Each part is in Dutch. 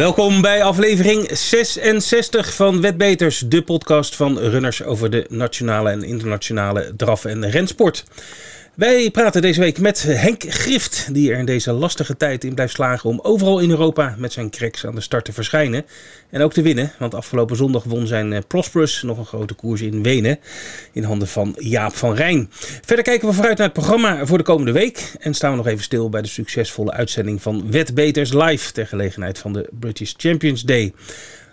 Welkom bij aflevering 66 van Wetbeters, de podcast van runners over de nationale en internationale draf- en rensport. Wij praten deze week met Henk Grift, die er in deze lastige tijd in blijft slagen om overal in Europa met zijn cracks aan de start te verschijnen. En ook te winnen, want afgelopen zondag won zijn eh, Prosperous nog een grote koers in Wenen in handen van Jaap van Rijn. Verder kijken we vooruit naar het programma voor de komende week en staan we nog even stil bij de succesvolle uitzending van Wetbeters Live ter gelegenheid van de British Champions Day.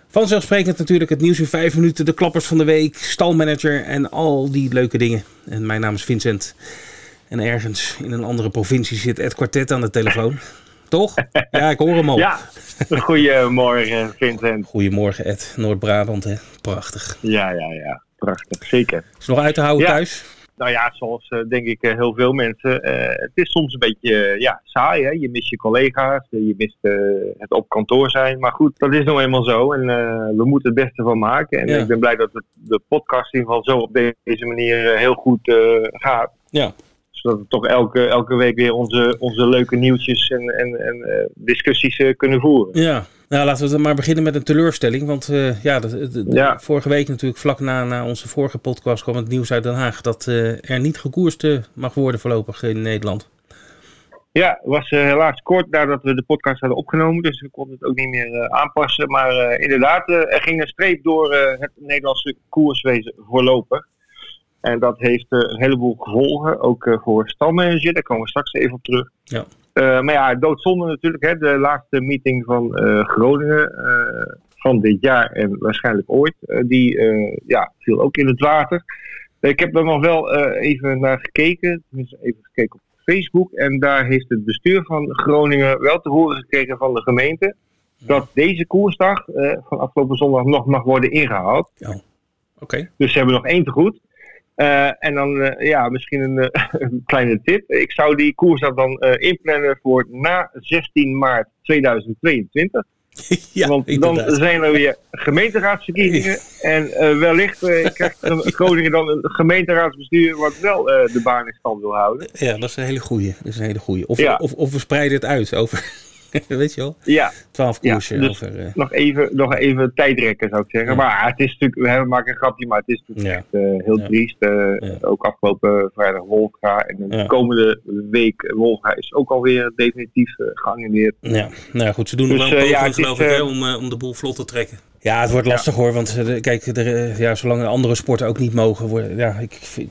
Vanzelfsprekend natuurlijk het nieuws in vijf minuten, de klappers van de week, stalmanager en al die leuke dingen. En mijn naam is Vincent. En ergens in een andere provincie zit Ed Quartet aan de telefoon. Toch? Ja, ik hoor hem al. Ja, goedemorgen Vincent. Goedemorgen Ed, Noord-Brabant hè. Prachtig. Ja, ja, ja. Prachtig, zeker. Is het nog uit te houden Ja. thuis? Nou ja, zoals eh, denk ik eh, heel veel mensen. eh, het is soms een beetje ja, saai. Hè? Je mist je collega's, je mist het op kantoor zijn. Maar goed, dat is nou eenmaal zo. En we moeten het beste van maken. En Ja. ik ben blij dat het, de podcast in ieder geval zo op deze manier heel goed gaat. Ja. Zodat we toch elke, elke week weer onze, onze leuke nieuwtjes en, en, en eh, discussies eh, kunnen voeren. Ja. Nou, laten we dan maar beginnen met een teleurstelling. Want eh, ja, de, de- de- Ja. vorige week natuurlijk, vlak na, na onze vorige podcast, kwam het nieuws uit Den Haag dat er niet gekoerst mag worden voorlopig in Nederland. Ja, het was helaas kort nadat we de podcast hadden opgenomen, dus we konden het ook niet meer aanpassen. Maar inderdaad, er ging een streep door het Nederlandse koerswezen voorlopig. En dat heeft eh, een heleboel gevolgen, ook eh, voor stalmanager, daar komen we straks even op terug. Ja. Eh, maar ja, doodzonde natuurlijk, hè, de laatste meeting van Groningen van dit jaar en waarschijnlijk ooit, die ja, viel ook in het water. Ik heb er nog wel even naar gekeken, tenminste even gekeken op Facebook. En daar heeft het bestuur van Groningen wel te horen gekregen van de gemeente. Dat deze koersdag van afgelopen zondag nog mag worden ingehaald. Oké. Dus ze hebben nog één te goed. Eh, en dan eh, ja, misschien een, eh, een kleine tip. Ik zou die koersdag dan inplannen voor na 16 maart 2022. ja, Want dan zijn er weer gemeenteraadsverkiezingen. En wellicht eh, krijgt Groningen dan een gemeenteraadsbestuur wat wel de baan in stand wil houden. Ja, dat is een hele goeie. Dat is een hele goeie. Of, Ja. of, of we spreiden het uit over, weet je wel, Ja, twaalf Ja, koersen. dus- over, eh, nog even, nog even tijdrekken zou ik zeggen. Ja. Maar het is natuurlijk, we maken een grapje, maar het is natuurlijk Ja. echt eh, heel Ja. triest. Eh, Ja. Ook afgelopen vrijdag Wolfga. En de Ja. komende week Wolfga is ook alweer definitief eh, geannuleerd. Ja, nou ja, goed, ze doen er Dus, wel een ja, poging, geloof ik, hè, om, om de boel vlot te trekken. Ja, het wordt lastig hoor, want de- kijk, er, ja, zolang de andere sporten ook niet mogen worden, ja, ik vind,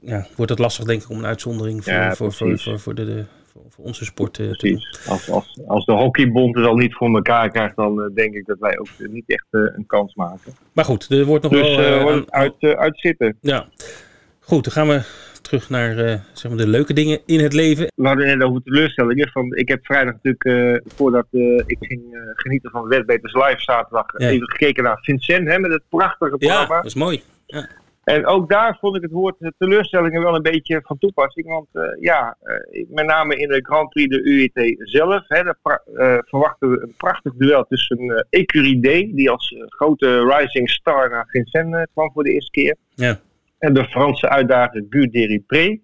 ja, wordt het lastig denk ik om een uitzondering voor, Ja, voor, voor, voor, voor, de, de, voor, onze sport eh, doen. Als, als, als de hockeybond het al niet voor elkaar krijgt, dan eh, denk ik dat wij ook eh, niet echt een kans maken. Maar goed, er wordt nog Dus wel... aan- uit, eh, uit zitten. ja, goed, dan gaan we terug naar zeg maar de leuke dingen in het leven. We hadden net over teleurstellingen. Van, ik heb vrijdag natuurlijk, voordat ik ging genieten van Wetbeters Live zaterdag, Ja. even gekeken naar Vincent hè, met het prachtige Ja, programma. dat is mooi. En ook daar vond ik het woord eh, teleurstellingen wel een beetje van toepassing. Want eh, ja, eh, met name in de Grand Prix de UET zelf, hè, verwachten we een prachtig duel tussen Ecurie D, die als grote rising star naar Vincennes kwam voor de eerste keer. Ja. En de Franse uitdager Gu Deripré.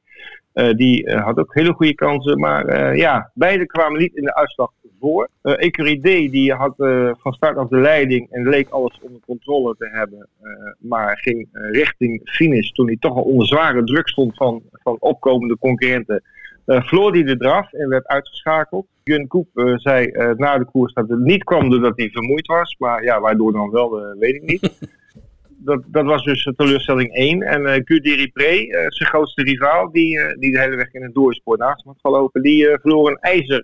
Die had ook hele goede kansen, maar ja, beide kwamen niet in de uitslag voor. Eh die had eh, van start af de leiding en leek alles onder controle te hebben, eh, maar ging richting finish toen hij toch al onder zware druk stond van, van opkomende concurrenten. eh verloor hij de draf en werd uitgeschakeld. Gun Koep zei na de koers dat het niet kwam doordat hij vermoeid was, maar ja, waardoor dan wel, weet ik niet. dat, dat was dus teleurstelling 1. En eh Q Deripré, eh zijn grootste rivaal, die, eh, die de hele weg in het doorspoor naast had gelopen, die verloor een ijzer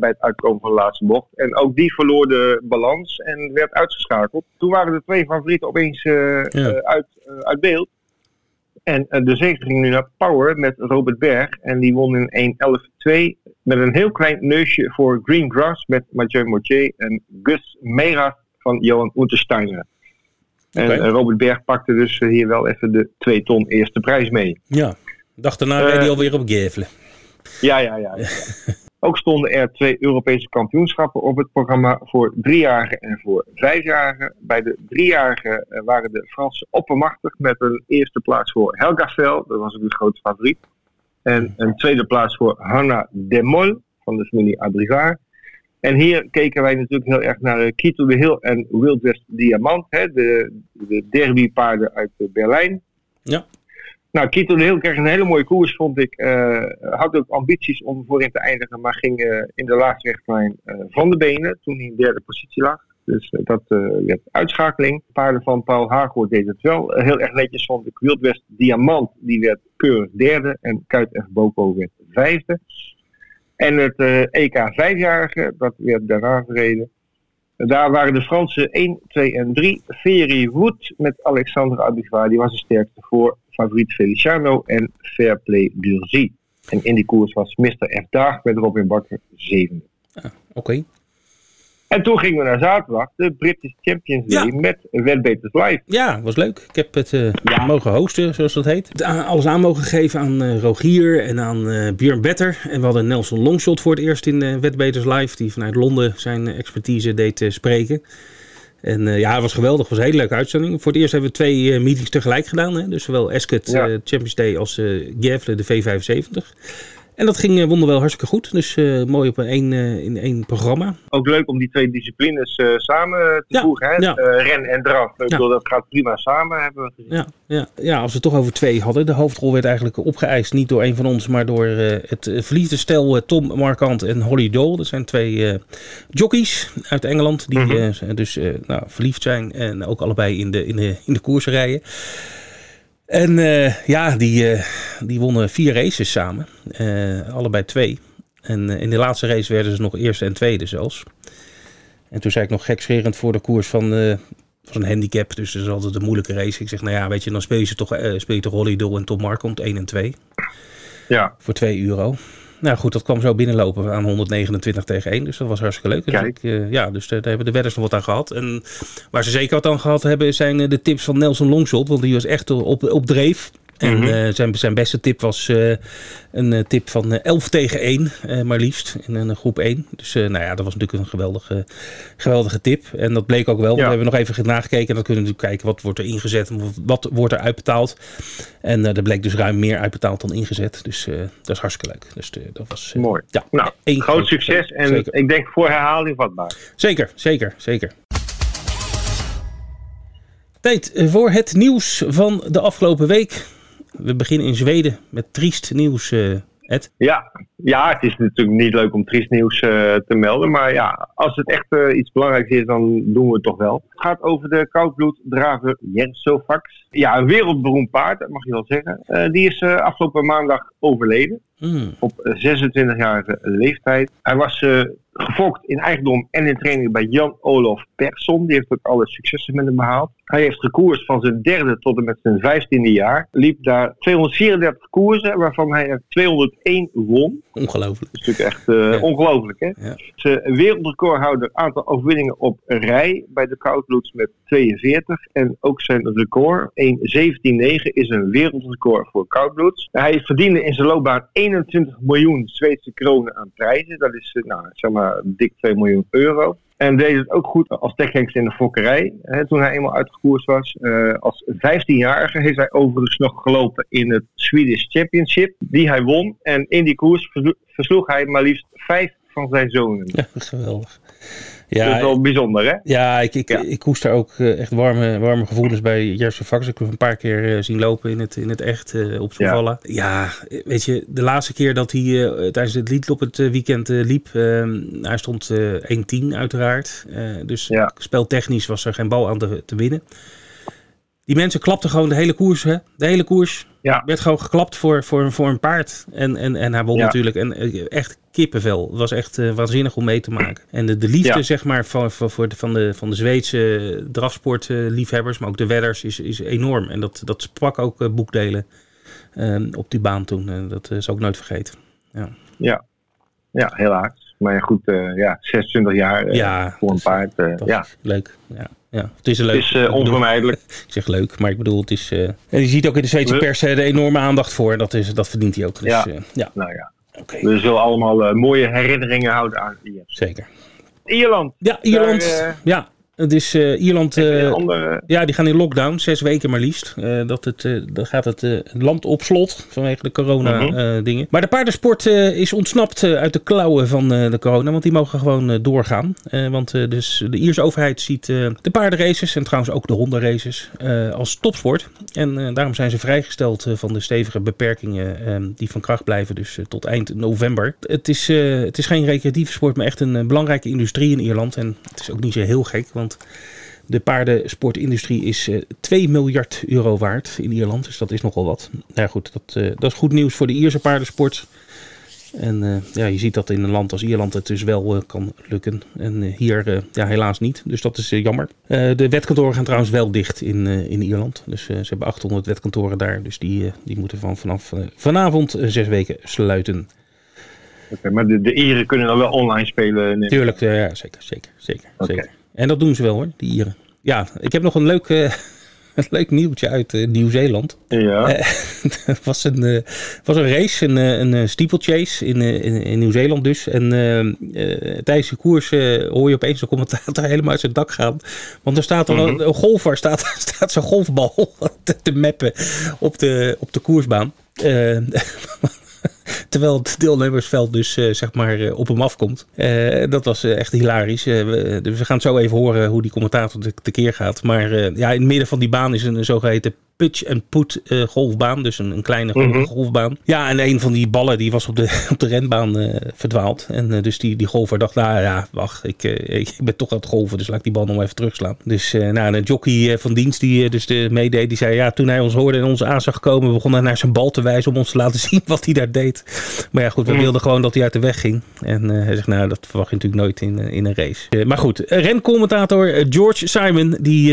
bij het uitkomen van de laatste bocht. En ook die verloor de balans en werd uitgeschakeld. Toen waren de twee favorieten opeens Ja. uit, uit beeld. En de zege ging nu naar Power met Robert Berg. En die won in 1.11.2 met een heel klein neusje voor Green Grass met Mathieu Mortier en Gus Meira van Johan Untersteiner. En eh, Robert Berg pakte dus eh, hier wel even de 2 ton eerste prijs mee. Ja, dag daarna Eh, reed hij alweer op Gevelen. Ja, ja, ja. ja. Ook stonden er twee Europese kampioenschappen op het programma voor driejarigen en voor vijfjarigen. Bij de driejarigen waren de Fransen oppermachtig met een eerste plaats voor Helga Vel, dat was ook de grote favoriet. En een tweede plaats voor Hanna Demol van de familie Adrivard. En hier keken wij natuurlijk heel erg naar Kito de Hill en Wild West Diamant, hè, de, de derbypaarden uit Berlijn. Ja. Nou, Kito de Hill kreeg een hele mooie koers, vond ik. Uh, had ook ambities om voorin te eindigen, maar ging uh, in de laatste rechtlijn uh, van de benen toen hij in derde positie lag. Dus dat werd uitschakeling. Paarden van Paul Hagoort deed het wel heel erg netjes, vond ik. Wild West Diamant, die werd keurig derde. En Kuit F. Boko werd vijfde. En het EK vijfjarige, dat werd daarna gereden. Daar waren de Fransen 1, 2 en 3. Ferry Wood met Alexandre Abivar, die was de sterkste voor favoriet Feliciano en Fairplay Durzy. En in die koers was Mr. F. Daag met Robin Bakker zevende. Ah, Oké. En toen gingen we naar zaterdag, de British Champions Day ja. met Wetbeters Live. Ja, was leuk. Ik heb het uh, ja. mogen hosten, zoals dat heet. Alles aan mogen geven aan uh, Rogier en aan uh, Björn Better. En we hadden Nelson Longshot voor het eerst in uh, Wetbeters Live, die vanuit Londen zijn expertise deed spreken. En uh, ja, het was geweldig. Het was een hele leuke uitzending. Voor het eerst hebben we twee uh, meetings tegelijk gedaan. Hè? Dus zowel ja. uh, Champions Day als uh, Gevle de V75. En dat ging wonder wel hartstikke goed. Dus mooi op één, in één programma. Ook leuk om die twee disciplines samen te ja, voegen. Hè? Ja. ren en draf. Ja. Dat gaat prima samen, hebben we gezien. Ja, ja, ja, als we het toch over twee hadden. De hoofdrol werd eigenlijk opgeëist. Niet door een van ons, maar door het verliefde stel Tom Markant en Holly Dole. Dat zijn twee jockeys uit Engeland. Die mm-hmm. dus nou, verliefd zijn. En ook allebei in de, in de, in de koersen rijden. En uh, ja, die, uh, die wonnen vier races samen. Uh, allebei twee. En in de laatste race werden ze nog eerste en tweede zelfs. En toen zei ik nog gekscherend voor de koers van, van een handicap. Dus dat is altijd een moeilijke race. Ik zeg, nou ja, weet je, dan speel je, toch, speel je toch Holly en Tom Markont 1 en 2. Ja. Voor 2 euro. Nou goed, dat kwam zo binnenlopen aan 129 tegen 1. Dus dat was hartstikke leuk. Dus ik, uh, ja, dus daar hebben de wedders nog wat aan gehad. En waar ze zeker wat aan gehad hebben, zijn de tips van Nelson Longshot. Want die was echt op, op dreef. En mm -hmm. uh, zijn, zijn beste tip was uh, een uh, tip van 11 tegen 1, maar liefst in een groep 1. Dus nou ja, dat was natuurlijk een geweldige, geweldige tip. En dat bleek ook wel. Ja. We hebben nog even nagekeken en dan kunnen we natuurlijk kijken wat wordt er ingezet wat wordt er uitbetaald. En er bleek dus ruim meer uitbetaald dan ingezet. Dus dat is hartstikke leuk. Dus dat was mooi. Ja, nou, groot, groot succes en zeker. ik denk voor herhaling vatbaar. Zeker, zeker, zeker. Tijd voor het nieuws van de afgelopen week. We beginnen in Zweden met triest nieuws, uh, Ed. Ja, ja, het is natuurlijk niet leuk om triest nieuws uh, te melden. Maar ja, als het echt uh, iets belangrijks is, dan doen we het toch wel. Het gaat over de koudbloeddraver Jensofax. Ja, een wereldberoemd paard, dat mag je wel zeggen. Uh, die is afgelopen maandag overleden. Mm. Op 26-jarige leeftijd. Hij was gefokt in eigendom en in training bij Jan-Olof Persson. Die heeft ook alle successen met hem behaald. Hij heeft gekoerst van zijn derde tot en met zijn vijftiende jaar. Liep daar 234 koersen, waarvan hij er 201 won. Ongelooflijk. Dat is natuurlijk echt uh, ja. ongelooflijk, hè? Ja. Zijn wereldrecordhouder aantal overwinningen op rij bij de Koudbloeds met 42. En ook zijn record, 1.17.9, is een wereldrecord voor Koudbloeds. Hij verdiende in zijn loopbaan 21 miljoen Zweedse kronen aan prijzen. Dat is, nou, zeg maar, dik 2 miljoen euro. En deed het ook goed als techhengst in de fokkerij. Hè, toen hij eenmaal uitgekoerst was. Uh, als 15-jarige heeft hij overigens nog gelopen in het Swedish Championship. Die hij won. En in die koers versloeg hij maar liefst vijf van zijn zonen. Ja, geweldig. Ja, dat is wel bijzonder, hè? Ja, ik, ik, ja. ik koest daar ook echt warme, warme gevoelens bij Jerzy Vax. Ik heb hem een paar keer uh, zien lopen in het, in het echt uh, op zijn ja. vallen. Ja, weet je, de laatste keer dat hij uh, tijdens het lied op het weekend liep, ehm, hij stond 1-10 uiteraard. dus ja. speltechnisch was er geen bal aan te, te winnen. Die mensen klapten gewoon de hele koers. Hè? De hele koers ja. werd gewoon geklapt voor, voor, voor een paard. En, en, en hij won ja. natuurlijk. En echt kippenvel. Het was echt uh, waanzinnig om mee te maken. En de, de liefde, ja. zeg maar, van, van, voor de, van, de, van de Zweedse drafsportliefhebbers, maar ook de wedders, is, is enorm. En dat, dat sprak ook uh, boekdelen uh, op die baan toen. En dat is ook nooit vergeten. Ja, ja. ja helaas. Maar goed, ja, 26 jaar ja, voor een paard. ja. Leuk. Ja. Ja, het is, een leuk, het is uh, onvermijdelijk. ik zeg leuk, maar ik bedoel, het is. Uh, en je ziet ook in de Zweedse pers uh, de enorme aandacht voor. Dat, is, dat verdient hij ook. Dus, ja. ja. nou ja. Okay. We zullen allemaal mooie herinneringen houden aan IS. Zeker. Ierland. Ja, Ierland. Daar, ja. Het is uh, Ierland. Uh, andere... Ja, die gaan in lockdown, zes weken maar liefst. Uh, dat het, dan gaat het land op slot vanwege de corona-dingen. Mhm. maar de paardensport is ontsnapt uit de klauwen van de corona, want die mogen gewoon doorgaan. want dus de Ierse overheid ziet de paardenraces en trouwens ook de hondenraces als topsport. En daarom zijn ze vrijgesteld van de stevige beperkingen die van kracht blijven, dus tot eind november. Het is, het is geen recreatieve sport, maar echt een belangrijke industrie in Ierland. En het is ook niet zo heel gek, want de paardensportindustrie is 2 eh, miljard euro waard in Ierland. Dus dat is nogal wat. Nou goed, dat, uh, dat is goed nieuws voor de Ierse paardensport. En uh, ja, je ziet dat in een land als Ierland het dus wel kan lukken. En hier ja, helaas niet. Dus dat is jammer. de wetkantoren gaan trouwens wel dicht in, in Ierland. Dus ze hebben 800 wetkantoren daar. Dus die, die moeten van vanaf vanavond zes weken sluiten. Okay, maar de, de Ieren kunnen dan wel online spelen? Tuurlijk, ja, zeker, zeker, zeker, zeker. En dat doen ze wel hoor, die Ieren. Ja, ik heb nog een leuk, uh, een leuk nieuwtje uit uh, Nieuw-Zeeland. Ja. Uh, het was een, was een race, een, een steeplechase in, in, in Nieuw-Zeeland dus. En tijdens de koers hoor je opeens de commentator helemaal uit zijn dak gaan. Want er staat mm -hmm. een, golfer, staat, staat zo'n golfbal te, te mappen op de, op de koersbaan. Terwijl het deelnemersveld dus uh, zeg maar uh, op hem afkomt. Uh, dat was echt hilarisch. We, dus we gaan zo even horen hoe die commentator tekeer gaat. Maar ja, in het midden van die baan is een zogeheten pitch-and-put uh, golfbaan. Dus een, een kleine mm golfbaan. Ja, en een van die ballen die was op de, op de renbaan uh, verdwaald. En uh, dus die, die golfer dacht, nou ja, wacht, ik, ik ben toch aan het golven. Dus laat ik die bal nog even terugslaan. Dus nou, de jockey van dienst die dus de meedeed, die zei, ja, toen hij ons hoorde en ons aan zag komen, begon hij naar zijn bal te wijzen om ons te laten zien wat hij daar deed. Maar ja, goed, we mm. wilden gewoon dat hij uit de weg ging. En hij zegt, nou, dat verwacht je natuurlijk nooit in, in een race. maar goed, rencommentator George Simon, die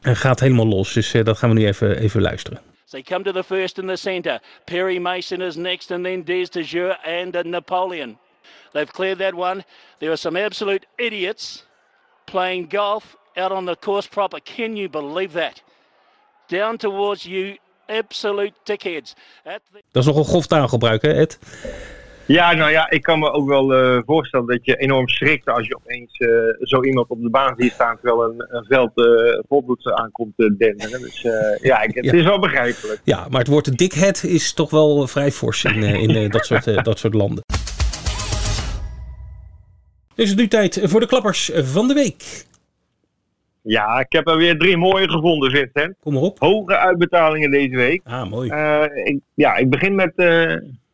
en gaat helemaal los. Dus uh, dat gaan we nu even, even luisteren. They come to the first in the centre. Perry Mason is next, and then Des de Jure and Napoleon. They've cleared that one. There are some absolute idiots playing golf out on the course proper. Can you believe that? Down towards you, absolute dickheads. The... Dat is nogal grof taalgebruik, hè, Ed? Ja, nou ja, ik kan me ook wel uh, voorstellen dat je enorm schrikt als je opeens uh, zo iemand op de baan ziet staan terwijl een, een veld uh, volbloed aankomt te denderen. Dus ja, ik, het ja. is wel begrijpelijk. Ja, maar het woord dikhead is toch wel vrij fors in, in dat, soort, dat soort landen. Dus het nu tijd voor de klappers van de week. Ja, ik heb er weer drie mooie gevonden, Vincent. Kom maar op. Hoge uitbetalingen deze week. Ah, mooi. ik, ja, ik begin met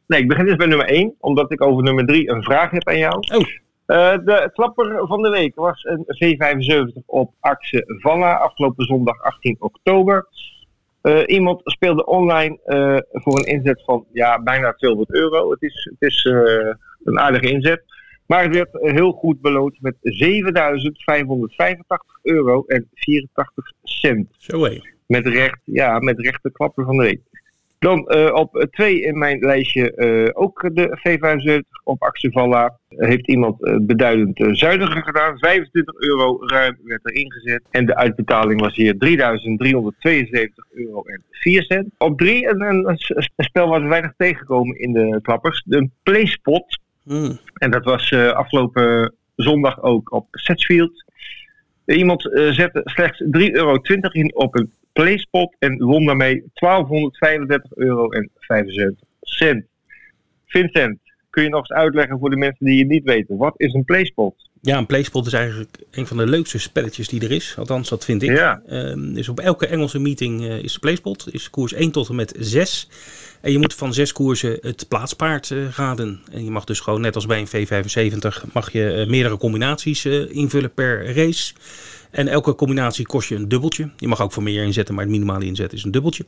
Nee, ik begin dus bij nummer 1, omdat ik over nummer 3 een vraag heb aan jou. Oh. Uh, de klapper van de week was een V75 op Axe Valla afgelopen zondag 18 oktober. Uh, iemand speelde online uh, voor een inzet van ja, bijna 200 euro. Het is, het is een aardige inzet. Maar het werd heel goed beloond met 7.585 euro en 84 cent. Zo hé. Met recht, ja, met recht de klapper van de week. Dan uh, op 2 in mijn lijstje uh, ook de V75 op Axevalla. Heeft iemand uh, beduidend zuiniger gedaan. 25 euro ruim werd er ingezet. En de uitbetaling was hier 3.372 euro en 4 cent. Op 3 een, een, een, spel wat we weinig tegenkomen in de klappers. De PlaySpot. Mm. En dat was afgelopen zondag ook op Setsfield. Iemand zette slechts 3,20 euro in op een PlaySpot en won daarmee 1235 euro en 75 cent. Vincent, kun je nog eens uitleggen voor de mensen die het niet weten, wat is een PlaySpot? Ja, een PlaySpot is eigenlijk een van de leukste spelletjes die er is. Althans, dat vind ik. Ja. Um, dus op elke Engelse meeting uh, is de PlaySpot. Is koers 1 tot en met 6. En je moet van zes koersen het plaatspaard uh, raden. En je mag dus gewoon, net als bij een V75, mag je uh, meerdere combinaties invullen per race. En elke combinatie kost je een dubbeltje. Je mag ook voor meer inzetten, maar het minimale inzet is een dubbeltje.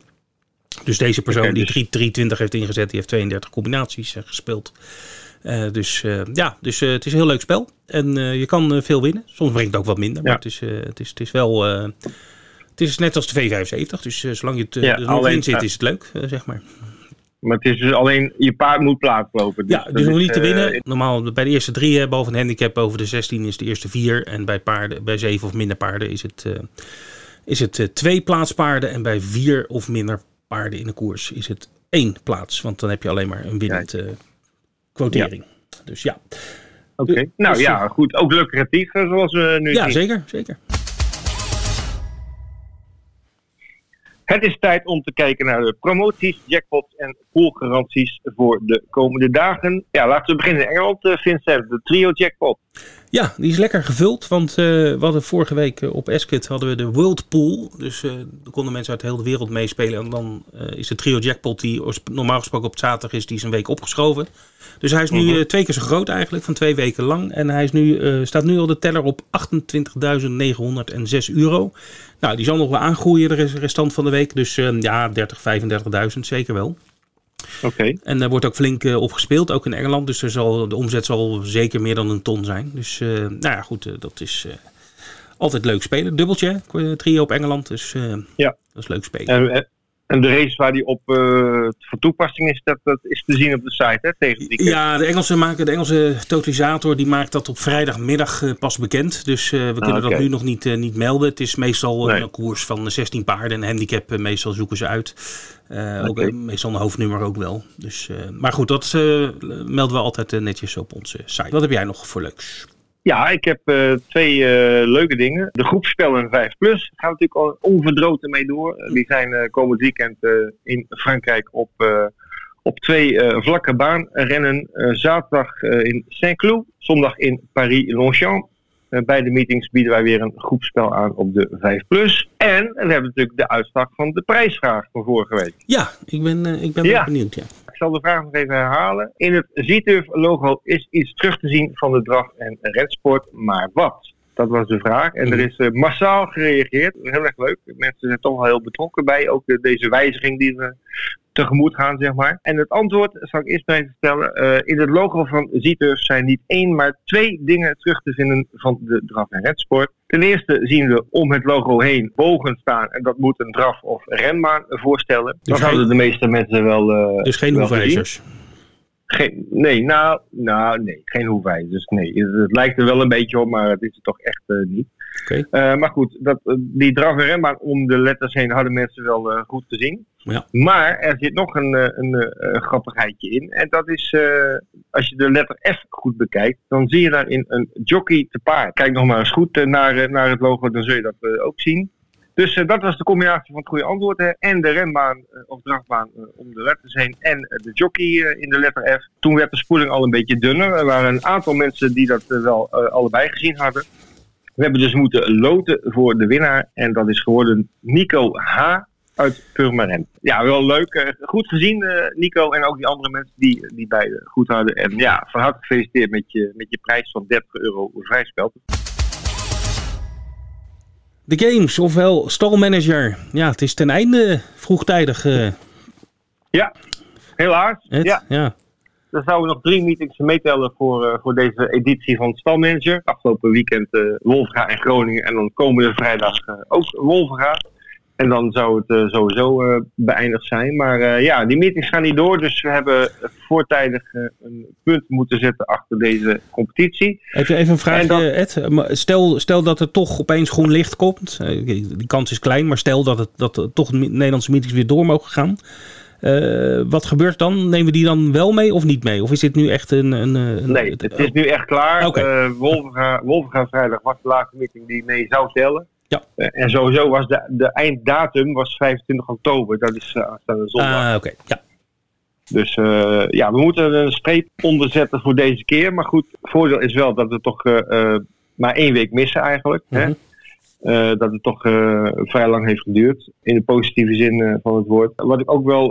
Dus deze persoon okay, dus... die 320 heeft ingezet, die heeft 32 combinaties uh, gespeeld. Uh, dus uh, ja, dus het is een heel leuk spel. En je kan veel winnen. Soms brengt het ook wat minder, ja. maar het is, het, is, het is wel... het is net als de V75, dus zolang je het ja, er nog in zit, is het leuk, zeg maar. Maar het is dus alleen, je paard moet plaatslopen. Dus ja, dus nog niet te winnen. Uh, Normaal bij de eerste drie, hè, boven een handicap boven de 16 is de eerste vier. En bij, paarden, bij zeven of minder paarden is het, uh, is het uh, twee plaatspaarden. En bij vier of minder paarden in de koers is het één plaats. Want dan heb je alleen maar een winnend quotering. Dus ja. Oké, okay. nou dus, ja, goed. Ook lucratief zoals we nu Ja, zien. zeker, zeker. Het is tijd om te kijken naar de promoties, jackpots en poolgaranties voor de komende dagen. Ja, laten we beginnen in Engeland, uh, Vincent, de trio jackpot. Ja, die is lekker gevuld, want uh, we hadden vorige week uh, op Eskit hadden we de World Pool. Dus er konden mensen uit de hele wereld meespelen. En dan is de trio jackpot, die normaal gesproken op zaterdag is, die is een week opgeschoven. Dus hij is nu uh, twee keer zo groot eigenlijk, van twee weken lang. En hij is nu, uh, staat nu al de teller op 28.906 euro. Nou, die zal nog wel aangroeien de restant van de week. Dus uh, ja, 30, 35.000 zeker wel. Oké. Okay. En daar wordt ook flink op gespeeld, ook in Engeland. Dus er zal, de omzet zal zeker meer dan een ton zijn. Dus nou ja, goed, dat is altijd leuk spelen. Dubbeltje, trio op Engeland. Dus ja. dat is leuk spelen. En, en de race waar die op uh, van toepassing is, dat, dat is te zien op de site hè, tegen die Ja, de Engelse, maken, de Engelse totalisator die maakt dat op vrijdagmiddag uh, pas bekend. Dus uh, we kunnen ah, okay. dat nu nog niet, niet melden. Het is meestal nee. een koers van 16 paarden. En handicap meestal zoeken ze uit. Okay. ook, meestal een hoofdnummer ook wel. Dus, maar goed, dat melden we altijd netjes op onze site. Wat heb jij nog voor leuks? Ja, ik heb uh, twee uh, leuke dingen. De groepspellen 5 Plus gaan natuurlijk al onverdroten mee door. die zijn komend weekend in Frankrijk op, op twee vlakke baanrennen. zaterdag in Saint-Cloud, zondag in Paris-Longchamp. bij de meetings bieden wij weer een groepspel aan op de 5 Plus. En we hebben natuurlijk de uitslag van de prijsvraag van vorige week. Ja, ik ben, ik ben ja. benieuwd. Ja zal de vraag nog even herhalen. In het Z-Turf-logo is iets terug te zien van de draf- en redsport, maar wat? Dat was de vraag. En er is uh, massaal gereageerd. Heel erg leuk. Mensen zijn toch wel heel betrokken bij. Ook de, deze wijziging die we tegemoet gaan, zeg maar. En het antwoord zal ik eerst even vertellen. Uh, in het logo van Zieters zijn niet één, maar twee dingen terug te vinden van de draf- en redsport. Ten eerste zien we om het logo heen bogen staan. En dat moet een draf- of renbaan voorstellen. Dus dat geen, hadden de meeste mensen wel. Uh, dus geen hoefijzers. Geen, nee, nou, nou, nee, geen hoefijzers. Nee, het, het, lijkt er wel een beetje op, maar het is het toch echt uh, niet. Okay. Uh, maar goed, dat, die draf- en renbaan om de letters heen hadden mensen wel uh, goed gezien. Ja. Maar er zit nog een, een, een grappigheidje in. En dat is, als je de letter F goed bekijkt, dan zie je daarin een jockey te paard. Kijk nog maar eens goed naar, naar het logo, dan zul je dat ook zien. Dus uh, dat was de combinatie van het goede antwoord. En de renbaan uh, of drafbaan uh, om de letters heen. En de jockey in de letter F. Toen werd de spoeling al een beetje dunner. Er waren een aantal mensen die dat wel allebei gezien hadden. We hebben dus moeten loten voor de winnaar. En dat is geworden Nico H. uit Purmerend. Ja, wel leuk. goed gezien, Nico. En ook die andere mensen die, die beide goed hadden. En ja, van harte gefeliciteerd met je, met je prijs van 30 euro vrijspel. De games, ofwel stalmanager. Ja, het is ten einde vroegtijdig. Uh... Ja, helaas. Het? Ja. ja. Er zouden nog drie meetings meetellen voor, uh, voor deze editie van Stalmanager. Afgelopen weekend uh, Wolverga en Groningen en dan komende vrijdag ook Wolverga. En dan zou het uh, sowieso uh, beëindigd zijn. Maar uh, ja, die meetings gaan niet door. Dus we hebben voortijdig een punt moeten zetten achter deze competitie. Even, even een vraagje, dat... Ed. Stel, stel dat er toch opeens groen licht komt. die kans is klein, maar stel dat, het, dat er toch Nederlandse meetings weer door mogen gaan. wat gebeurt dan? Nemen we die dan wel mee of niet mee? Of is dit nu echt een... een, een nee, het is nu echt klaar. Okay. Wolverga vrijdag was de laatste meeting die mee zou tellen. Ja. Uh, en sowieso was de, de einddatum was 25 oktober. Dat is uh, aanstaande zondag. Ah, oké. Okay. Ja. Dus uh, ja, we moeten een streep onderzetten voor deze keer. Maar goed, het voordeel is wel dat we toch maar één week missen eigenlijk. Mm -hmm. hè? Uh, dat het toch uh, vrij lang heeft geduurd. In de positieve zin uh, van het woord. Wat ik ook wel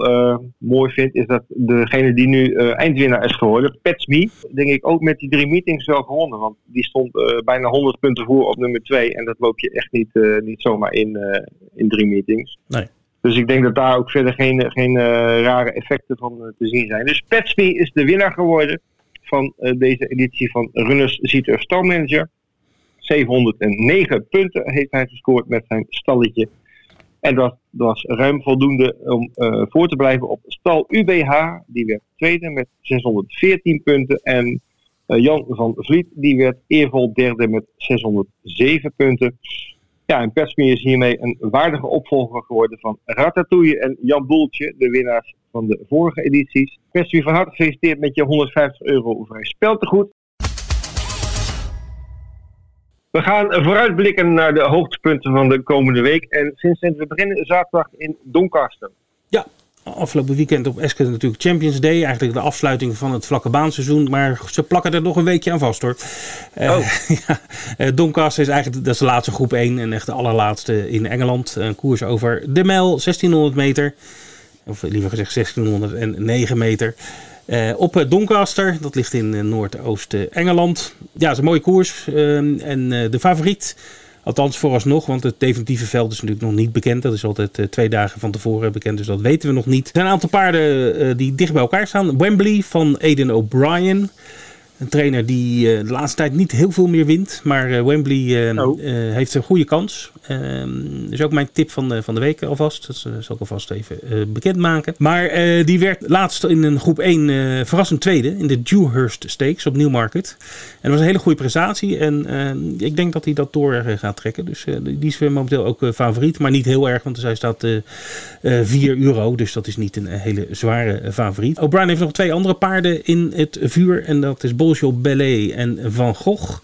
mooi vind, is dat degene die nu eindwinnaar is geworden, Petsme, denk ik ook met die drie meetings wel gewonnen. Want die stond bijna 100 punten voor op nummer 2. En dat loop je echt niet, niet zomaar in, in drie meetings. Nee. Dus ik denk dat daar ook verder geen, geen rare effecten van te zien zijn. Dus Petsme is de winnaar geworden van deze editie van Runners Zieter Star Manager. 709 punten heeft hij gescoord met zijn stalletje. En dat was ruim voldoende om uh, voor te blijven op stal UBH. Die werd tweede met 614 punten. En uh, Jan van Vliet die werd eervol derde met 607 punten. Ja, en Persmi is hiermee een waardige opvolger geworden van Ratatouille en Jan Boeltje, de winnaars van de vorige edities. Persmi van harte gefeliciteerd met je 150 euro vrij speltegoed. We gaan vooruitblikken naar de hoogtepunten van de komende week. En Vincent, we beginnen zaterdag in Doncaster. Ja, afgelopen weekend op Eske natuurlijk Champions Day. Eigenlijk de afsluiting van het vlakke baanseizoen. Maar ze plakken er nog een weekje aan vast hoor. Uh, Oh. ja, eh, Doncaster is eigenlijk dat is de laatste groep 1 en echt de allerlaatste in Engeland. Een koers over de mijl, 1600 meter. Of liever gezegd 1609 meter. Eh, op eh, Doncaster, dat ligt in eh, Noordoost-Engeland. Ja, het is een mooie koers. Ehm, en de favoriet, althans vooralsnog, want het definitieve veld is natuurlijk nog niet bekend. Dat is altijd twee dagen van tevoren bekend, dus dat weten we nog niet. Er zijn een aantal paarden die dicht bij elkaar staan. Wembley van Aidan O'Brien. Een trainer die eh, de laatste tijd niet heel veel meer wint. Maar eh, Wembley eh, Oh. heeft een goede kans. Ehm dus ook mijn tip van de, van de week alvast. Dat zal ik alvast even bekendmaken. Maar die werd laatst in een groep 1 eh, verrassend tweede. In de Dewhurst Stakes op Newmarket. En dat was een hele goede prestatie. En eh, ik denk dat hij dat door gaat trekken. Dus die is weer momenteel ook favoriet. Maar niet heel erg, want hij staat eh eh 4 euro. Dus dat is niet een hele zware favoriet. O'Brien heeft nog twee andere paarden in het vuur. En dat is Bolshoi Ballet en Van Gogh.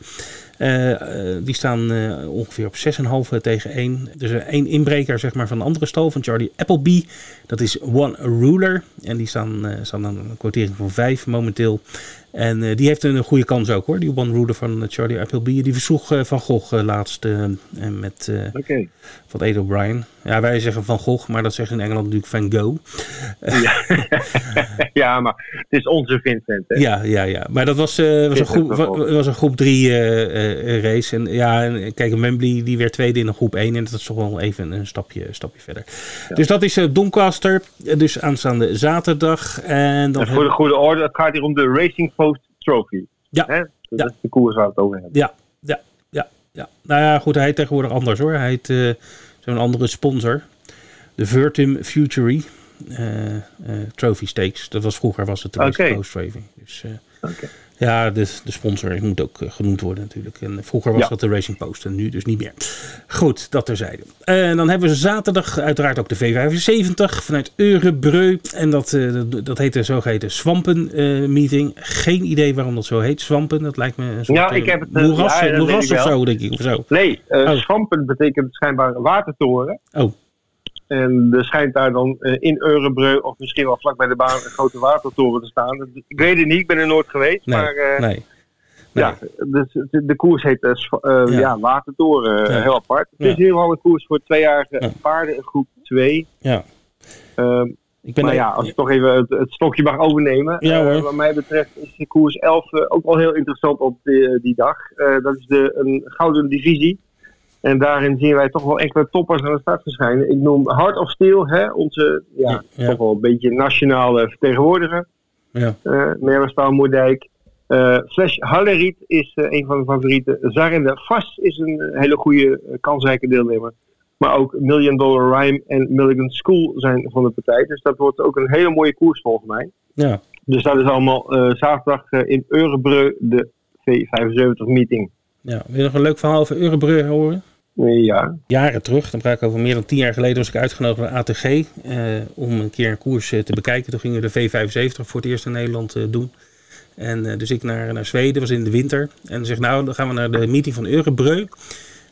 Eh, eh, die staan eh, ongeveer op 6,5 tegen 1. Dus er één inbreker zeg maar, van de andere stal, van Charlie Appleby. Dat is One Ruler. En die staan, eh, staan aan een quotering van 5 momenteel. En eh, die heeft een goede kans ook hoor. Die One Ruler van eh, Charlie Appleby. Die versloeg eh, Van Gogh laatst en met van Ed O'Brien. Ja, wij zeggen Van Gogh, maar dat zeggen in Engeland natuurlijk Van Gogh. Ja. ja, maar het is onze Vincent. Hè? Ja, ja, ja. Maar dat was, eh, was, een, groep, was een groep 3 race. En ja, en kijk, Wembley die werd tweede in een groep 1. En dat is toch wel even een stapje, stapje verder. Dus dat is eh, Doncaster. Dus aanstaande zaterdag. En dan En voor de goede orde, het gaat hier om de Racing Trophy. Ja. Hè? Dat Ja. is de koers waar we het over hebben. Ja, ja, ja, ja. Nou ja, goed, hij heet tegenwoordig anders hoor. Hij heet eh, zo'n andere sponsor. De Vertum Futury eh, Trophy Stakes. Dat was vroeger was het de. Post Trophy. Dus Oké. Ja, de, de sponsor moet ook eh, genoemd worden natuurlijk. En vroeger was Ja. dat de Racing Post en nu dus niet meer. Goed, dat terzijde. En dan hebben we zaterdag uiteraard ook de V75 vanuit Eurebreu. En dat, eh, dat, dat heet de zogeheten Swampen eh, Meeting. Geen idee waarom dat zo heet. Swampen, dat lijkt me een soort Ja, eh, ik heb het, eh, moeras, ja, of zo, denk ik. Of zo. Nee, eh Oh. Swampen betekent schijnbaar watertoren. Oh, En er schijnt daar dan eh, in Eurebreu of misschien wel vlak bij de baan een grote watertoren te staan. Ik weet het niet, ik ben er nooit geweest. nee, maar eh, nee. ja, dus de, de koers heet eh, Ja. ja. Watertoren, Ja. heel apart. Het Ja. is in ieder geval een koers voor tweejarige Ja. paarden in groep 2. Ja. Ehm, Ik ben maar ja, als ik toch even het, het stokje mag overnemen. Ja, hoor. wat mij betreft is de koers 11 eh, ook wel heel interessant op die, die dag. Dat is de, een gouden divisie. En daarin zien wij toch wel enkele toppers aan de start verschijnen. Ik noem Heart of Steel, hè, onze ja, toch wel een beetje nationale vertegenwoordiger. ja. Uh, Moerdijk. Eh Flash Halleriet is eh, een van de favorieten. Zarinde Vast is een hele goede, kansrijke deelnemer. Maar ook Million Dollar Rhyme en Milligan School zijn van de partij. Dus dat wordt ook een hele mooie koers volgens mij. ja. Dus dat is allemaal zaterdag in Eurebreu, de V75 meeting. ja. Wil je nog een leuk verhaal over Eurebreu horen? Ja, jaren terug, dan praat ik over meer dan tien jaar geleden, was ik uitgenodigd bij ATG eh, om een keer een koers eh, te bekijken. Toen gingen we de V75 voor het eerst in Nederland eh, doen. En eh, dus ik naar, naar Zweden, was in de winter. En zeg nou, dan gaan we naar de meeting van Eurebreu.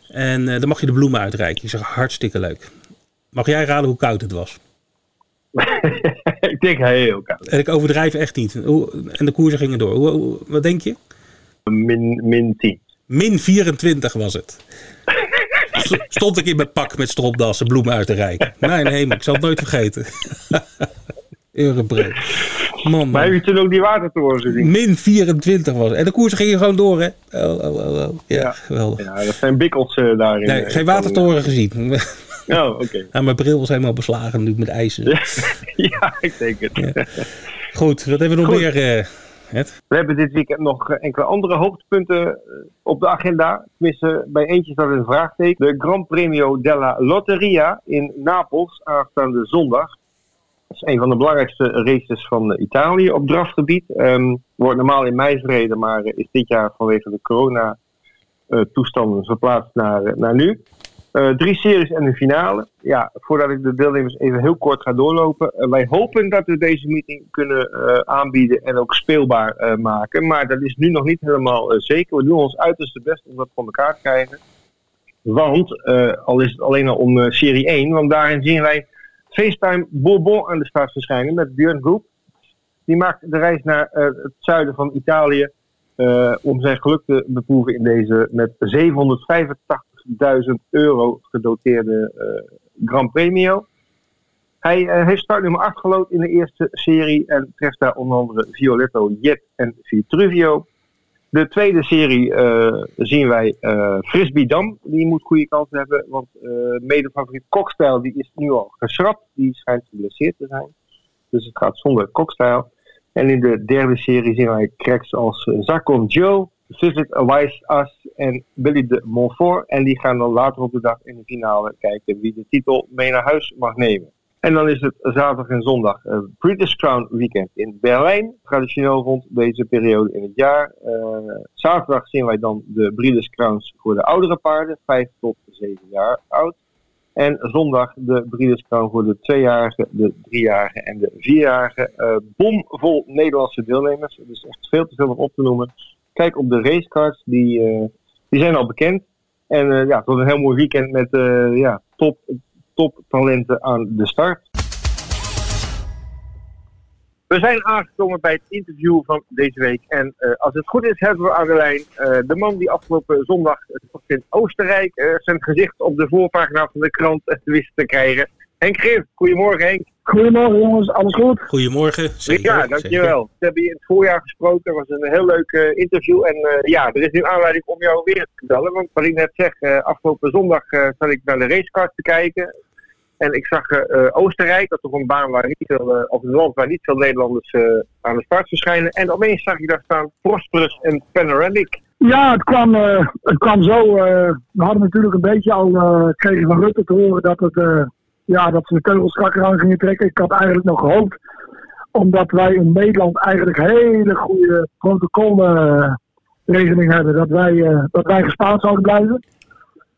En dan mag je de bloemen uitreiken. Ik zeg, hartstikke leuk. Mag jij raden hoe koud het was? ik denk heel koud. En ik overdrijf echt niet. En de koersen gingen door. Hoe, hoe- wat denk je? Min, min 10. Min 24 was het. St- Stond ik in mijn pak met stropdassen bloemen uit te reiken. Mijn hemel, ik zal het nooit vergeten. Eurebreu. Man, Maar heb je toen ook die watertoren gezien? Min 24 was het. En de koers gingen gewoon door, hè? Oh, oh, oh, oh. Ja, Ja. geweldig. Ja, dat zijn bikkels eh, daarin. Nee, eh, geen watertoren gezien. Oh, oké. Ja, mijn bril was helemaal beslagen natuurlijk met ijzer. ja, ik denk het. Goed, wat hebben we nog Goed. meer? eh We hebben dit weekend nog eh, enkele andere hoogtepunten eh, op de agenda. Tenminste, bij eentje staat een vraagteken. De Gran Premio della Lotteria in Napels aanstaande zondag. Dat is een van de belangrijkste races van Italië op drafgebied. Ehm wordt normaal in mei verreden, maar is dit jaar vanwege de corona eh, verplaatst naar, naar nu. Drie series en een finale. Ja, voordat ik de deelnemers even heel kort ga doorlopen. wij hopen dat we deze meeting kunnen aanbieden en ook speelbaar maken. Maar dat is nu nog niet helemaal zeker. We doen ons uiterste best om dat voor elkaar te krijgen. Want, al is het alleen al om serie 1, want daarin zien wij FaceTime Bourbon aan de start verschijnen met Björn Groep. Die maakt de reis naar het zuiden van Italië om zijn geluk te beproeven in deze met 785.000 euro gedoteerde uh, Grand Premio. Hij uh, heeft startnummer 8 gelood in de eerste serie en treft daar onder andere Violetto, Jet en Vitruvio. De tweede serie zien wij Frisbee Dam. Die moet goede kansen hebben, want mede-favoriet Kokstijl die is nu al geschrapt. Die schijnt geblesseerd te zijn. Dus het gaat zonder Kokstijl. En in de derde serie zien wij cracks als eh, Zakon Joe, Vivid Wise Us en Billy de Montfort. En die gaan dan later op de dag in de finale kijken wie de titel mee naar huis mag nemen. En dan is het zaterdag en zondag uh, British Crown Weekend in Berlijn. Traditioneel rond deze periode in het jaar. Uh, zaterdag zien wij dan de British Crowns voor de oudere paarden, 5 tot 7 jaar oud. En zondag de Breeders' Crown voor de tweejarige, de driejarige en de vierjarige. Uh, bomvol Nederlandse deelnemers. Dus echt veel te veel om op te noemen. Kijk op de racecards, die, uh, die zijn al bekend. En uh, ja, het een heel mooi weekend met ja, top, top talenten aan de start. We zijn aangekomen bij het interview van deze week. En als het goed is, hebben we aan de de man die afgelopen zondag in Oostenrijk zijn gezicht op de voorpagina van de krant wist te krijgen. Henk Grif, goedemorgen Henk. Goedemorgen jongens, alles goed? Goedemorgen. Zeker, ja, dankjewel. We hebben je in het voorjaar gesproken, het was een heel leuk interview. En ja, er is nu aanleiding om jou weer te vertellen. Want wat ik net zeg, afgelopen zondag zat ik naar de racecard te kijken. En ik zag uh, Oostenrijk, dat toch een baan waar niet veel, uh, of een land waar niet veel Nederlanders uh, aan de start verschijnen. En opeens zag ik daar staan Prosperous en Panoramic. Ja, het kwam, het kwam zo. we hadden natuurlijk een beetje al gekregen van Rutte te horen dat, het, ja, dat ze de teugels strakker aan gingen trekken. Ik had eigenlijk nog gehoopt, omdat wij in Nederland eigenlijk hele goede protocolregeling hebben, dat wij, dat wij gespaard zouden blijven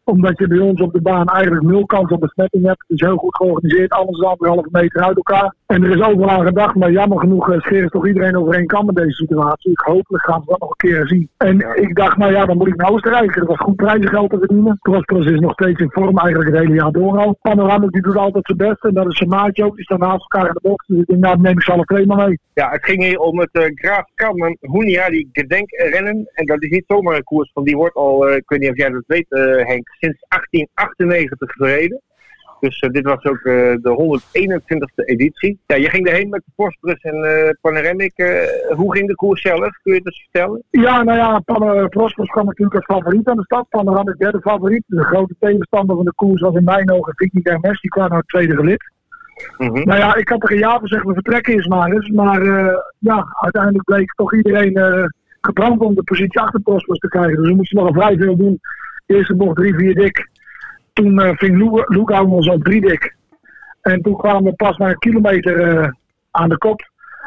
omdat je bij ons op de baan eigenlijk nul kans op besmetting hebt. Het is heel goed georganiseerd, alles is anderhalve meter uit elkaar. En er is overal aan gedacht, maar jammer genoeg uh, scheren toch iedereen overheen kan met deze situatie. Ik hopelijk gaan we dat nog een keer zien. En ik dacht, nou ja, dan moet ik naar Oostenrijk. Er was goed prijzengeld te verdienen. Prosperous is nog steeds in vorm, eigenlijk het hele jaar door al. Panoramic die doet altijd zijn best. En dat is zijn maatje ook, die staan naast elkaar in de box. Dus ik denk, nou neem ik ze alle twee maar mee. Ja, het ging hier om het uh, Graaf Kammen die gedenkrennen. En dat is niet zomaar een koers, van die wordt al, uh, ik weet niet of jij dat weet Henk, sinds 1898 gereden. Dus uh, dit was ook uh, de 121ste editie. Ja, je ging erheen met de en uh, Panoramic. hoe ging de koers zelf? Kun je het eens vertellen? Ja, nou ja, Prosperous kwam natuurlijk als favoriet aan de stad. Panoramic derde favoriet. De grote tegenstander van de koers was in mijn ogen Vicky Dermes. Die kwam naar het tweede gelid. Mm -hmm. Nou ja, ik had er een jaar gezegd, we vertrekken is maar eens. Maar ja, uiteindelijk bleek toch iedereen gebrand om de positie achter Prosperous te krijgen. Dus we moesten nog vrij veel doen Eerste bocht drie, vier dik. Toen uh, ving Loekhouden ons op drie dik. En toen kwamen we pas na een kilometer uh, aan de kop.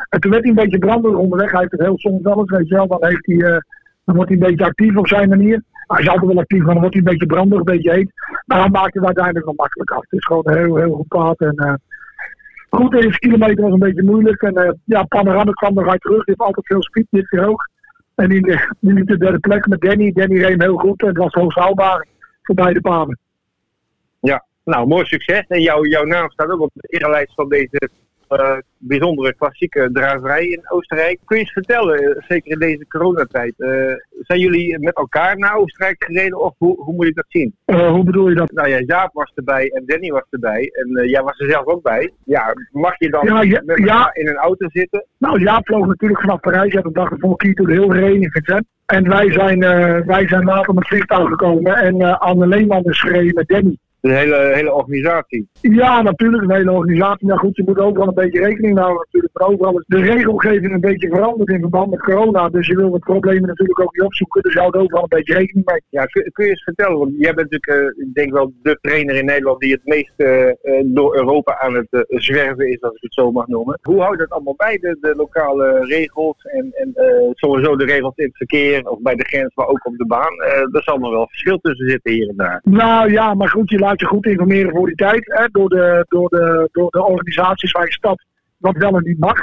En toen werd hij een beetje branderig onderweg. Hij heeft het heel soms wel eens, weet je wel. Dan, heeft hij, uh, dan wordt hij een beetje actief op zijn manier. Hij is altijd wel actief, maar dan wordt hij een beetje branderig, een beetje heet. Maar dan maakt hij uiteindelijk nog makkelijk af. Het is gewoon een heel, heel goed paard. En, goed, de eerste kilometer was een beetje moeilijk. En ja, Panorama kwam eruit terug. Die heeft altijd veel speed, niet te hoog. En de, in de derde plek met Danny. Danny reed heel goed en het was hoogst haalbaar voor beide paarden. Ja, nou mooi succes. En jouw, jouw naam staat ook op de erelijst van deze uh, bijzondere klassieke draverij in Oostenrijk. Kun je eens vertellen, eh, zeker in deze coronatijd, uh, zijn jullie met elkaar naar Oostenrijk gereden of hoe, hoe moet ik dat zien? Uh, hoe bedoel je dat? Nou ja, Jaap was erbij en Danny was erbij en jij was er zelf ook bij. Ja, mag je dan ja, ja, met ja. in een auto zitten? Nou, Jaap vloog natuurlijk vanaf Parijs. Je had de dag ervoor Kito heel gereden in Vincent. En wij zijn, wij zijn later met vliegtuig gekomen en Anne Leeman is gereden met Danny. Een hele, hele organisatie. Ja, natuurlijk, een hele organisatie. Maar goed, je moet overal een beetje rekening houden natuurlijk. Maar overal is de regelgeving een beetje veranderd in verband met corona. Dus je wil het problemen natuurlijk ook niet opzoeken. Dus je houdt overal een beetje rekening mee. Ja, kun, kun je eens vertellen, want jij bent natuurlijk, uh, ik denk wel de trainer in Nederland die het meest uh, door Europa aan het uh, zwerven is, als ik het zo mag noemen. Hoe houdt dat allemaal bij, de, de lokale regels en, en sowieso de regels in het verkeer of bij de grens, maar ook op de baan? er zal nog wel verschil tussen zitten hier en daar. Nou ja, maar goed, je laat je goed informeren voor die tijd. Hè, door, de, door, de, door de organisaties waar je stapt, wat wel en niet mag.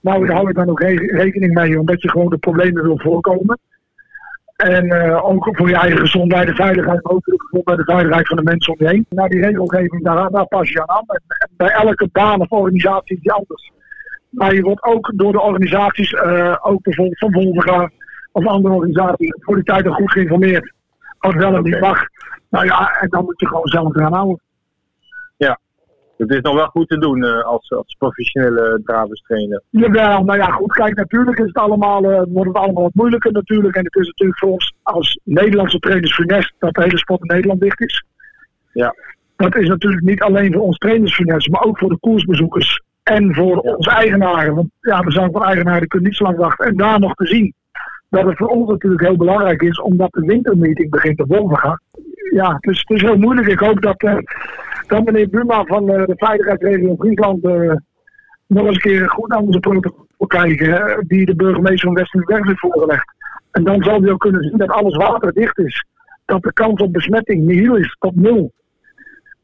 Nou, daar hou ik dan ook rekening mee, omdat je gewoon de problemen wil voorkomen. En uh, ook voor je eigen gezondheid en veiligheid, maar ook voor de gezondheid en veiligheid van de mensen om je heen. Nou, die regelgeving, daar, daar pas je aan aan. En, bij elke baan of organisatie is die anders. Maar je wordt ook door de organisaties, uh, ook bijvoorbeeld van Volga of andere organisaties, voor die tijd al goed geïnformeerd. Wat wel en niet mag. Nou ja, en dan moet je gewoon zelf gaan houden. Ja, het is nog wel goed te doen uh, als, als professionele draverstrainer. Jawel, nou ja, goed. Kijk, natuurlijk is het allemaal, uh, wordt het allemaal wat moeilijker natuurlijk. En het is natuurlijk voor ons als Nederlandse trainers funest dat de hele sport in Nederland dicht is. Ja. Dat is natuurlijk niet alleen voor ons trainers funest, maar ook voor de koersbezoekers. En voor ja. onze eigenaren. Want ja, we zijn van eigenaren, kunnen niet zo lang wachten. En daar nog te zien dat het voor ons natuurlijk heel belangrijk is, omdat de wintermeeting begint te boven Ja, dus het is heel moeilijk. Ik hoop dat, uh, dat meneer Buma van uh, de Veiligheidsregio Friesland uh, nog eens een keer goed naar onze protocol kijken, die de burgemeester van Westenberg heeft voorgelegd. En dan zal hij ook kunnen zien dat alles waterdicht is. Dat de kans op besmetting nihil is, tot nul.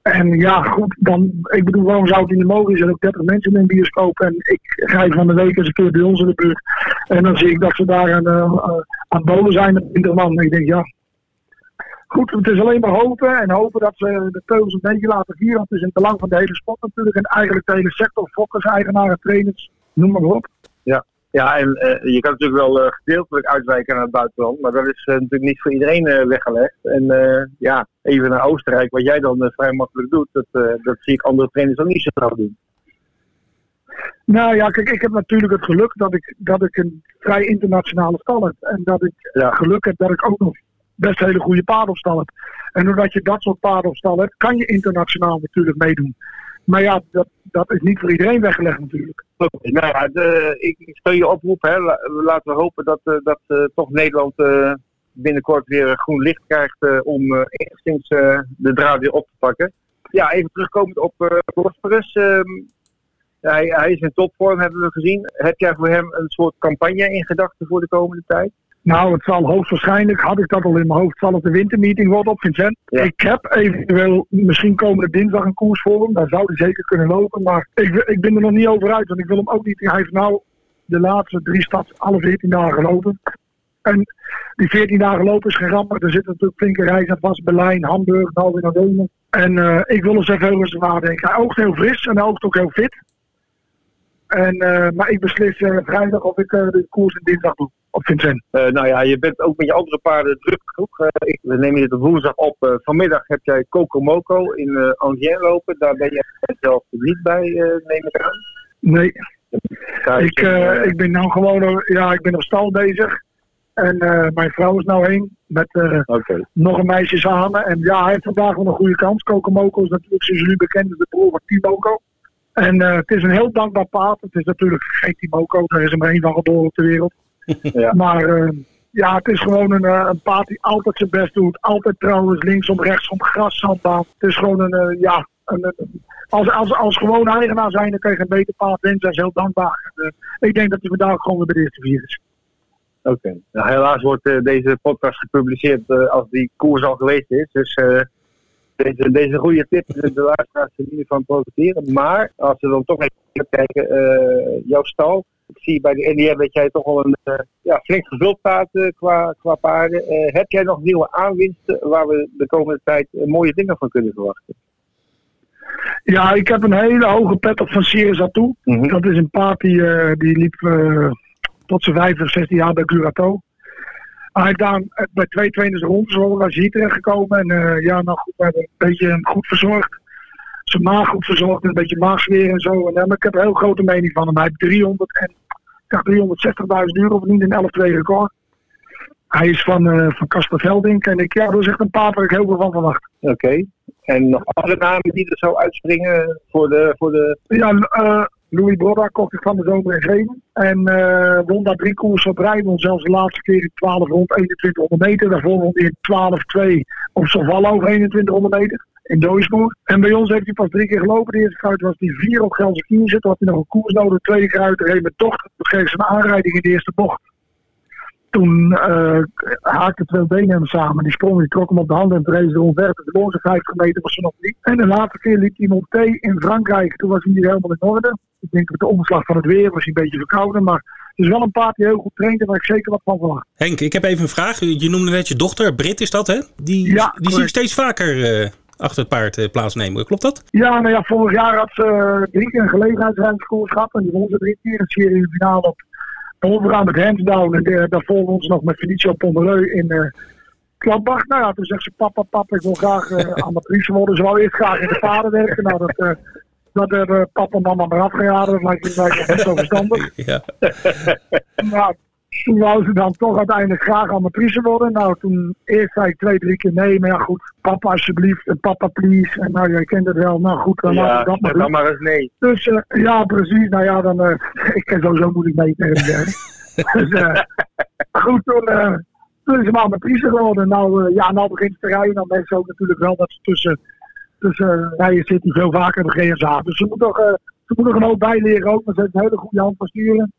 En ja, goed, dan, ik bedoel, waarom zou het niet mogen? Er zijn ook 30 mensen in een bioscoop. En ik rijd van de week eens een keer bij ons in de buurt. En dan zie ik dat ze daar aan, uh, aan bolen zijn met 20 man. En ik denk, ja. Goed, het is alleen maar hopen. En hopen dat ze de teugels een beetje laten vieren. Want het is in het belang van de hele sport natuurlijk. En eigenlijk de hele sector, fokkers, eigenaren, trainers, noem maar op. Ja. Ja, en uh, je kan natuurlijk wel uh, gedeeltelijk uitwijken naar het buitenland, maar dat is uh, natuurlijk niet voor iedereen weggelegd. En ja, even naar Oostenrijk, wat jij dan vrij makkelijk doet, dat, dat zie ik andere trainers ook niet zo snel doen. Nou ja, kijk, ik heb natuurlijk het geluk dat ik, dat ik een vrij internationale stal heb. En dat ik ja. geluk heb dat ik ook nog best hele goede paardenstal heb. En doordat je dat soort paardenstal hebt, kan je internationaal natuurlijk meedoen. Maar ja, dat, dat is niet voor iedereen weggelegd natuurlijk. Nou ja, ik stel je oproep. Hè. Laten we hopen dat, uh, dat uh, toch Nederland uh, binnenkort weer groen licht krijgt om enigszins de draad weer op te pakken. Ja, even terugkomend op uh, Bosporus. Ehm, hij, hij is in topvorm, hebben we gezien. Heb jij voor hem een soort campagne in gedachten voor de komende tijd? Nou, het zal hoogstwaarschijnlijk, had ik dat al in mijn hoofd, zal het de wintermeeting worden op Vincent. Ja. Ik heb eventueel misschien komende dinsdag een koers voor hem. Daar zou hij zeker kunnen lopen. Maar ik, ik ben er nog niet over uit, want ik wil hem ook niet. Hij heeft nou de laatste drie stads alle 14 dagen gelopen. En die 14 dagen lopen is geen ramp. Er zitten natuurlijk flinke reizen vast. Berlijn, Hamburg, naar Wenen. En uh, ik wil er zoveel rustig nadenken. Hij oogt heel fris en hij oogt ook heel fit. En, uh, maar ik beslis uh, vrijdag of ik de koers in dinsdag doe op Vincent? Nou ja, je bent ook met je andere paarden druk genoeg. Ik, we nemen dit op woensdag op. Vanmiddag heb jij Coco Moco in uh, Angers lopen. Daar ben je zelf niet bij, neem ik aan. Nee. ik, ik ben nou gewoon ja, ik ben op stal bezig. En mijn vrouw is nou heen met okay. nog een meisje samen. En ja, hij heeft vandaag wel een goede kans. Coco Moco is natuurlijk, zoals jullie bekend, de broer van. En het is een heel dankbaar paard. Het is natuurlijk geen Timoco, er is er maar één van geboren op de wereld. Ja. Maar uh, ja, het is gewoon een, uh, een paard die altijd zijn best doet. Altijd trouwens linksom, rechtsom, graszandbaan. Het is gewoon een, ja, een, als, als, als gewoon eigenaar zijn, dan kun je een beter paard winnen. Dat is heel dankbaar. ik denk dat hij vandaag gewoon weer bij de eerste vier is. Oké. Okay. Nou, helaas wordt deze podcast gepubliceerd als die koers al geweest is. Dus deze, deze goede tip, de luisteraars er niet van profiteren. Maar als we dan toch even kijken, jouw stal ik zie bij de NDM dat jij toch wel een uh, ja, flink gevuld staat uh, qua, qua paarden. Heb jij nog nieuwe aanwinsten waar we de komende tijd mooie dingen van kunnen verwachten? Ja, ik heb een hele hoge pet op van Sirius toe. Mm -hmm. Dat is een paard die, die liep tot zijn 15, 16 jaar bij Curato. Hij heeft daar bij twee trainers rond, zo was hij hier terechtgekomen. En ja, nou goed, we hebben een beetje goed verzorgd zijn maag goed verzorgd en een beetje maagsfeer en zo. En, maar ik heb een heel grote mening van hem. Hij heeft 300 en ja, 360.000 euro verdiend in 11 2 record. Hij is van, uh, van Kasperveldink en ik, ja, dat is echt een paard waar ik heel veel van verwacht. Oké. En nog andere namen die er zo uitspringen voor de... Voor de... Ja, uh, Louis Brodda kocht ik van de zomer in Geven. En uh, won daar drie koersen op rij. Won zelfs de laatste keer in 12 rond 2100 meter. Daarvoor won in 12-2 op Saval over 2100 meter. In Dooisboer. En bij ons heeft hij pas drie keer gelopen. De eerste kruid was hij vier op Gelse Kiezen. Toen had hij nog een koers nodig. De tweede kruid reed met dochter. Toen kreeg ze een aanrijding in de eerste bocht toen uh, haakten twee benen samen. Die sprong, die trok hem op de hand en er omver. De bovenste 50 meter was er nog niet. En de laatste keer liep hij Monté in Frankrijk. Toen was hij niet helemaal in orde. Ik denk met de omslag van het weer was hij een beetje verkouden. Maar het is wel een paard die heel goed traint en waar ik zeker wat van verwacht. Henk, ik heb even een vraag. Je noemde net je dochter, Brit is dat hè? Die, ja, die zie ik steeds vaker uh, achter het paard uh, plaatsnemen. Klopt dat? Ja, nou ja, vorig jaar had ze drie keer een gelegenheidsruimtekoers gehad. En die won ze drie keer een serie in de finale op Overgaan met handsdown en daar volgen ons nog met Felicio Pomereu in uh, Kladbach. Nou ja, toen zegt ze papa, papa, ik wil graag uh, amatrice worden. Ze wou eerst graag in de paarden werken. Nou, dat, uh, dat hebben papa en mama maar afgeraden. Dat lijkt me niet zo verstandig. Ja. nou, toen wou ze dan toch uiteindelijk graag amatrice worden. Nou, toen eerst zei ik twee, drie keer nee. Maar ja, goed, papa alsjeblieft en papa please. En nou, jij kent het wel. Nou goed, dan ja, dat maar dan maar eens nee. Dus uh, ja, precies. Nou ja, dan, uh, ik ken sowieso moeilijk mee tegen Dus uh, goed, toen, toen is ze maar amatrice geworden. Nou, ja, nou begint ze te rijden. Dan merk ze ook natuurlijk wel dat ze tussen, tussen rijden zit die veel vaker de GSA. Dus ze moet nog, ze moet nog een hoop bijleren ook. Maar ze heeft een hele goede hand van sturen.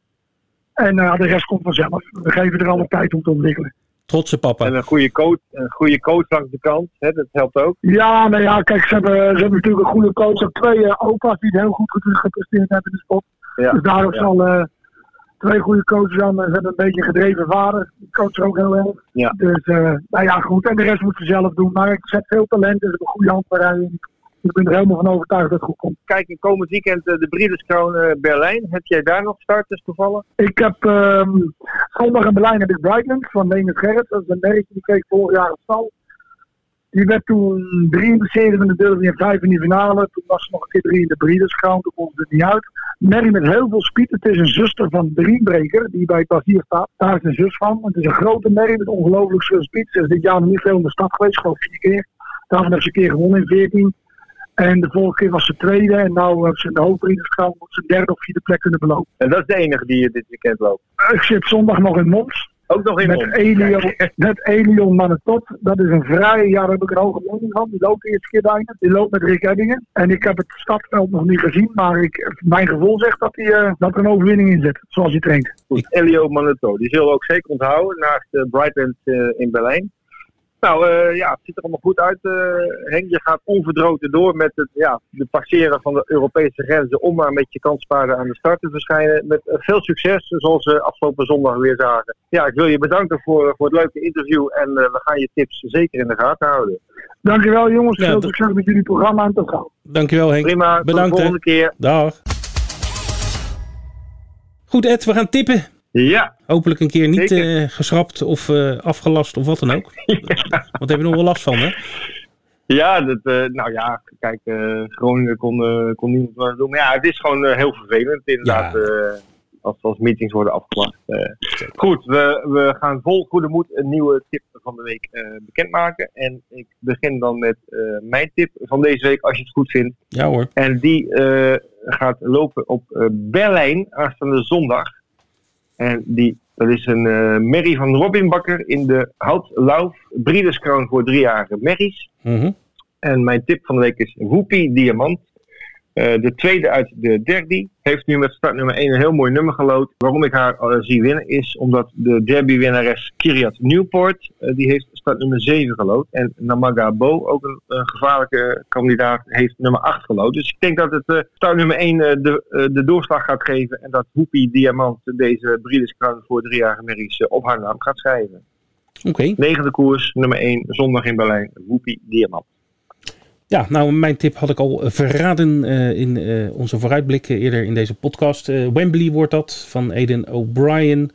En uh, de rest komt vanzelf. We geven er alle tijd om te ontwikkelen. Trotse papa. En een goede coach, een goede coach langs de kant, hè, dat helpt ook. Ja, nou ja, kijk, ze hebben, ze hebben natuurlijk een goede coach. Ook twee uh, opa's die het heel goed gepresteerd hebben in de spot. Ja, dus daarom ja. zal uh, twee goede coaches aan. Ze hebben een beetje gedreven vader. Die coach ook heel erg. Ja. Dus, nou ja, goed. En de rest moet ze zelf doen. Maar ik zet veel talent. Ze hebben een goede handparij. Ik ben er helemaal van overtuigd dat het goed komt. Kijk, in komend weekend uh, de Briedenskroon uh, Berlijn. Heb jij daar nog starters toevallig? Ik heb um, zondag in Berlijn heb ik Brightland van Leonard Gerrit. Dat is een merk die kreeg vorig jaar op stal. Die werd toen drie in de serie in de derby en vijf in de finale. Toen was ze nog een keer drie in de Briedenskroon. Toen kon ze er niet uit. Merrie met heel veel speed. Het is een zuster van Driembreker, die bij het Basier staat. Daar is een zus van. Het is een grote merrie met ongelooflijk veel speed. Ze is dit jaar nog niet veel in de stad geweest, gewoon vier keer. Daarvan heeft ze een keer gewonnen in 14. En de vorige keer was ze tweede. En nu hebben ze in de hoofdrieders gegaan. Moet ze derde of vierde plek kunnen belopen. En dat is de enige die je dit weekend loopt? Ik zit zondag nog in Mons. Ook nog in met Mons? Elion, met Elion de top. Dat is een vrije jaar. Daar heb ik een hoge mening van. Die loopt de eerste keer bijna. Die loopt met Rick Eddingen. En ik heb het stadveld nog niet gezien. Maar ik, mijn gevoel zegt dat, hij, uh, dat er een overwinning in zit. Zoals hij traint. Goed, Elio Manetto. Die zullen we ook zeker onthouden. Naast uh, uh, in Berlijn. Nou uh, ja, het ziet er allemaal goed uit, uh, Henk. Je gaat onverdroten door met het ja, de passeren van de Europese grenzen om maar met je kanspaarden aan de start te verschijnen. Met uh, veel succes, zoals we afgelopen zondag weer zagen. Ja, ik wil je bedanken voor, voor het leuke interview en we gaan je tips zeker in de gaten houden. Dankjewel jongens, ja, veel succes met jullie programma en tot gauw. Dankjewel Henk. Prima, Bedankt, tot de volgende keer. Dag. Goed Ed, we gaan tippen. Ja. Hopelijk een keer niet uh, geschrapt of uh, afgelast of wat dan ook. ja. Want heb je nog wel last van, hè? Ja, dat, uh, nou ja, kijk, Groningen kon, kon niemand wat doen. Maar ja, het is gewoon heel vervelend inderdaad. Ja. als, als meetings worden afgelast. goed, we, we gaan vol goede moed een nieuwe tip van de week bekendmaken. En ik begin dan met mijn tip van deze week, als je het goed vindt. Ja hoor. En die gaat lopen op Berlijn aanstaande zondag. En die, dat is een uh, merrie van Robin Bakker in de Houtlauf Briederskroon voor driejarige merries. Mm -hmm. En mijn tip van de week is Whoopi Diamant. Uh, de tweede uit de derby heeft nu met start nummer 1 een heel mooi nummer gelood. Waarom ik haar uh, zie winnen is omdat de derby-winnares Kiriat Newport, uh, die heeft start nummer 7 gelood. En Namaga Bo, ook een, een, gevaarlijke kandidaat, heeft nummer 8 gelood. Dus ik denk dat het start nummer 1 de, de doorslag gaat geven. En dat Hoepie Diamant deze Briedeskroon voor driejarige merries op haar naam gaat schrijven. Oké. Okay. Negende koers, nummer 1, zondag in Berlijn, Hoepie Diamant. Ja, nou, mijn tip had ik al verraden uh, in uh, onze vooruitblikken eerder in deze podcast. Wembley wordt dat van Aiden O'Brien.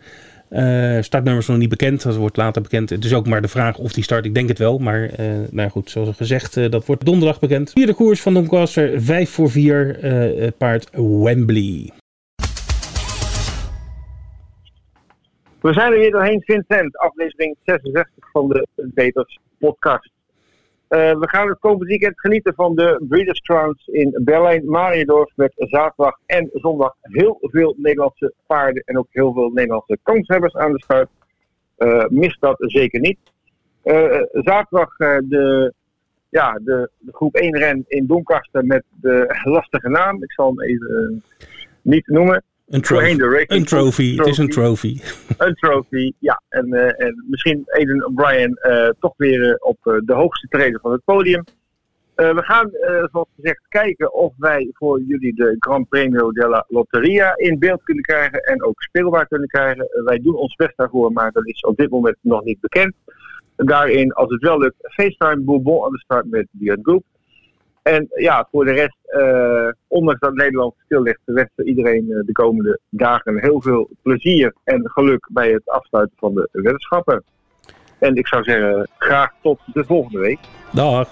startnummer is nog niet bekend, dat wordt later bekend. Het is ook maar de vraag of die start, ik denk het wel. Maar nou goed, zoals gezegd, dat wordt donderdag bekend. Vierde koers van Doncaster, 5 voor 4, paard Wembley. We zijn er weer doorheen, Vincent, aflevering 66 van de Beters podcast. Uh, we gaan het komend weekend genieten van de Breeders' Crowns in Berlijn-Mariendorf met zaterdag en zondag heel veel Nederlandse paarden en ook heel veel Nederlandse kanshebbers aan de start. Uh, mis dat zeker niet. Uh, zaterdag de, ja, de, de, groep 1 ren in Doncaster met de lastige naam. Ik zal hem even niet noemen. Een trophy. Een trophy. Het is een trophy. Een trophy, ja. En, uh, en misschien Aiden O'Brien uh, toch weer uh, op de hoogste treden van het podium. we gaan, zoals gezegd, kijken of wij voor jullie de Grand Premio della Lotteria in beeld kunnen krijgen. En ook speelbaar kunnen krijgen. wij doen ons best daarvoor, maar dat is op dit moment nog niet bekend. Daarin, als het wel lukt, FaceTime Bourbon aan de start met Beyond Group. En ja, voor de rest, uh, ondanks dat Nederland stil ligt, wensen iedereen uh, de komende dagen heel veel plezier en geluk bij het afsluiten van de wetenschappen. En ik zou zeggen, graag tot de volgende week. Dag.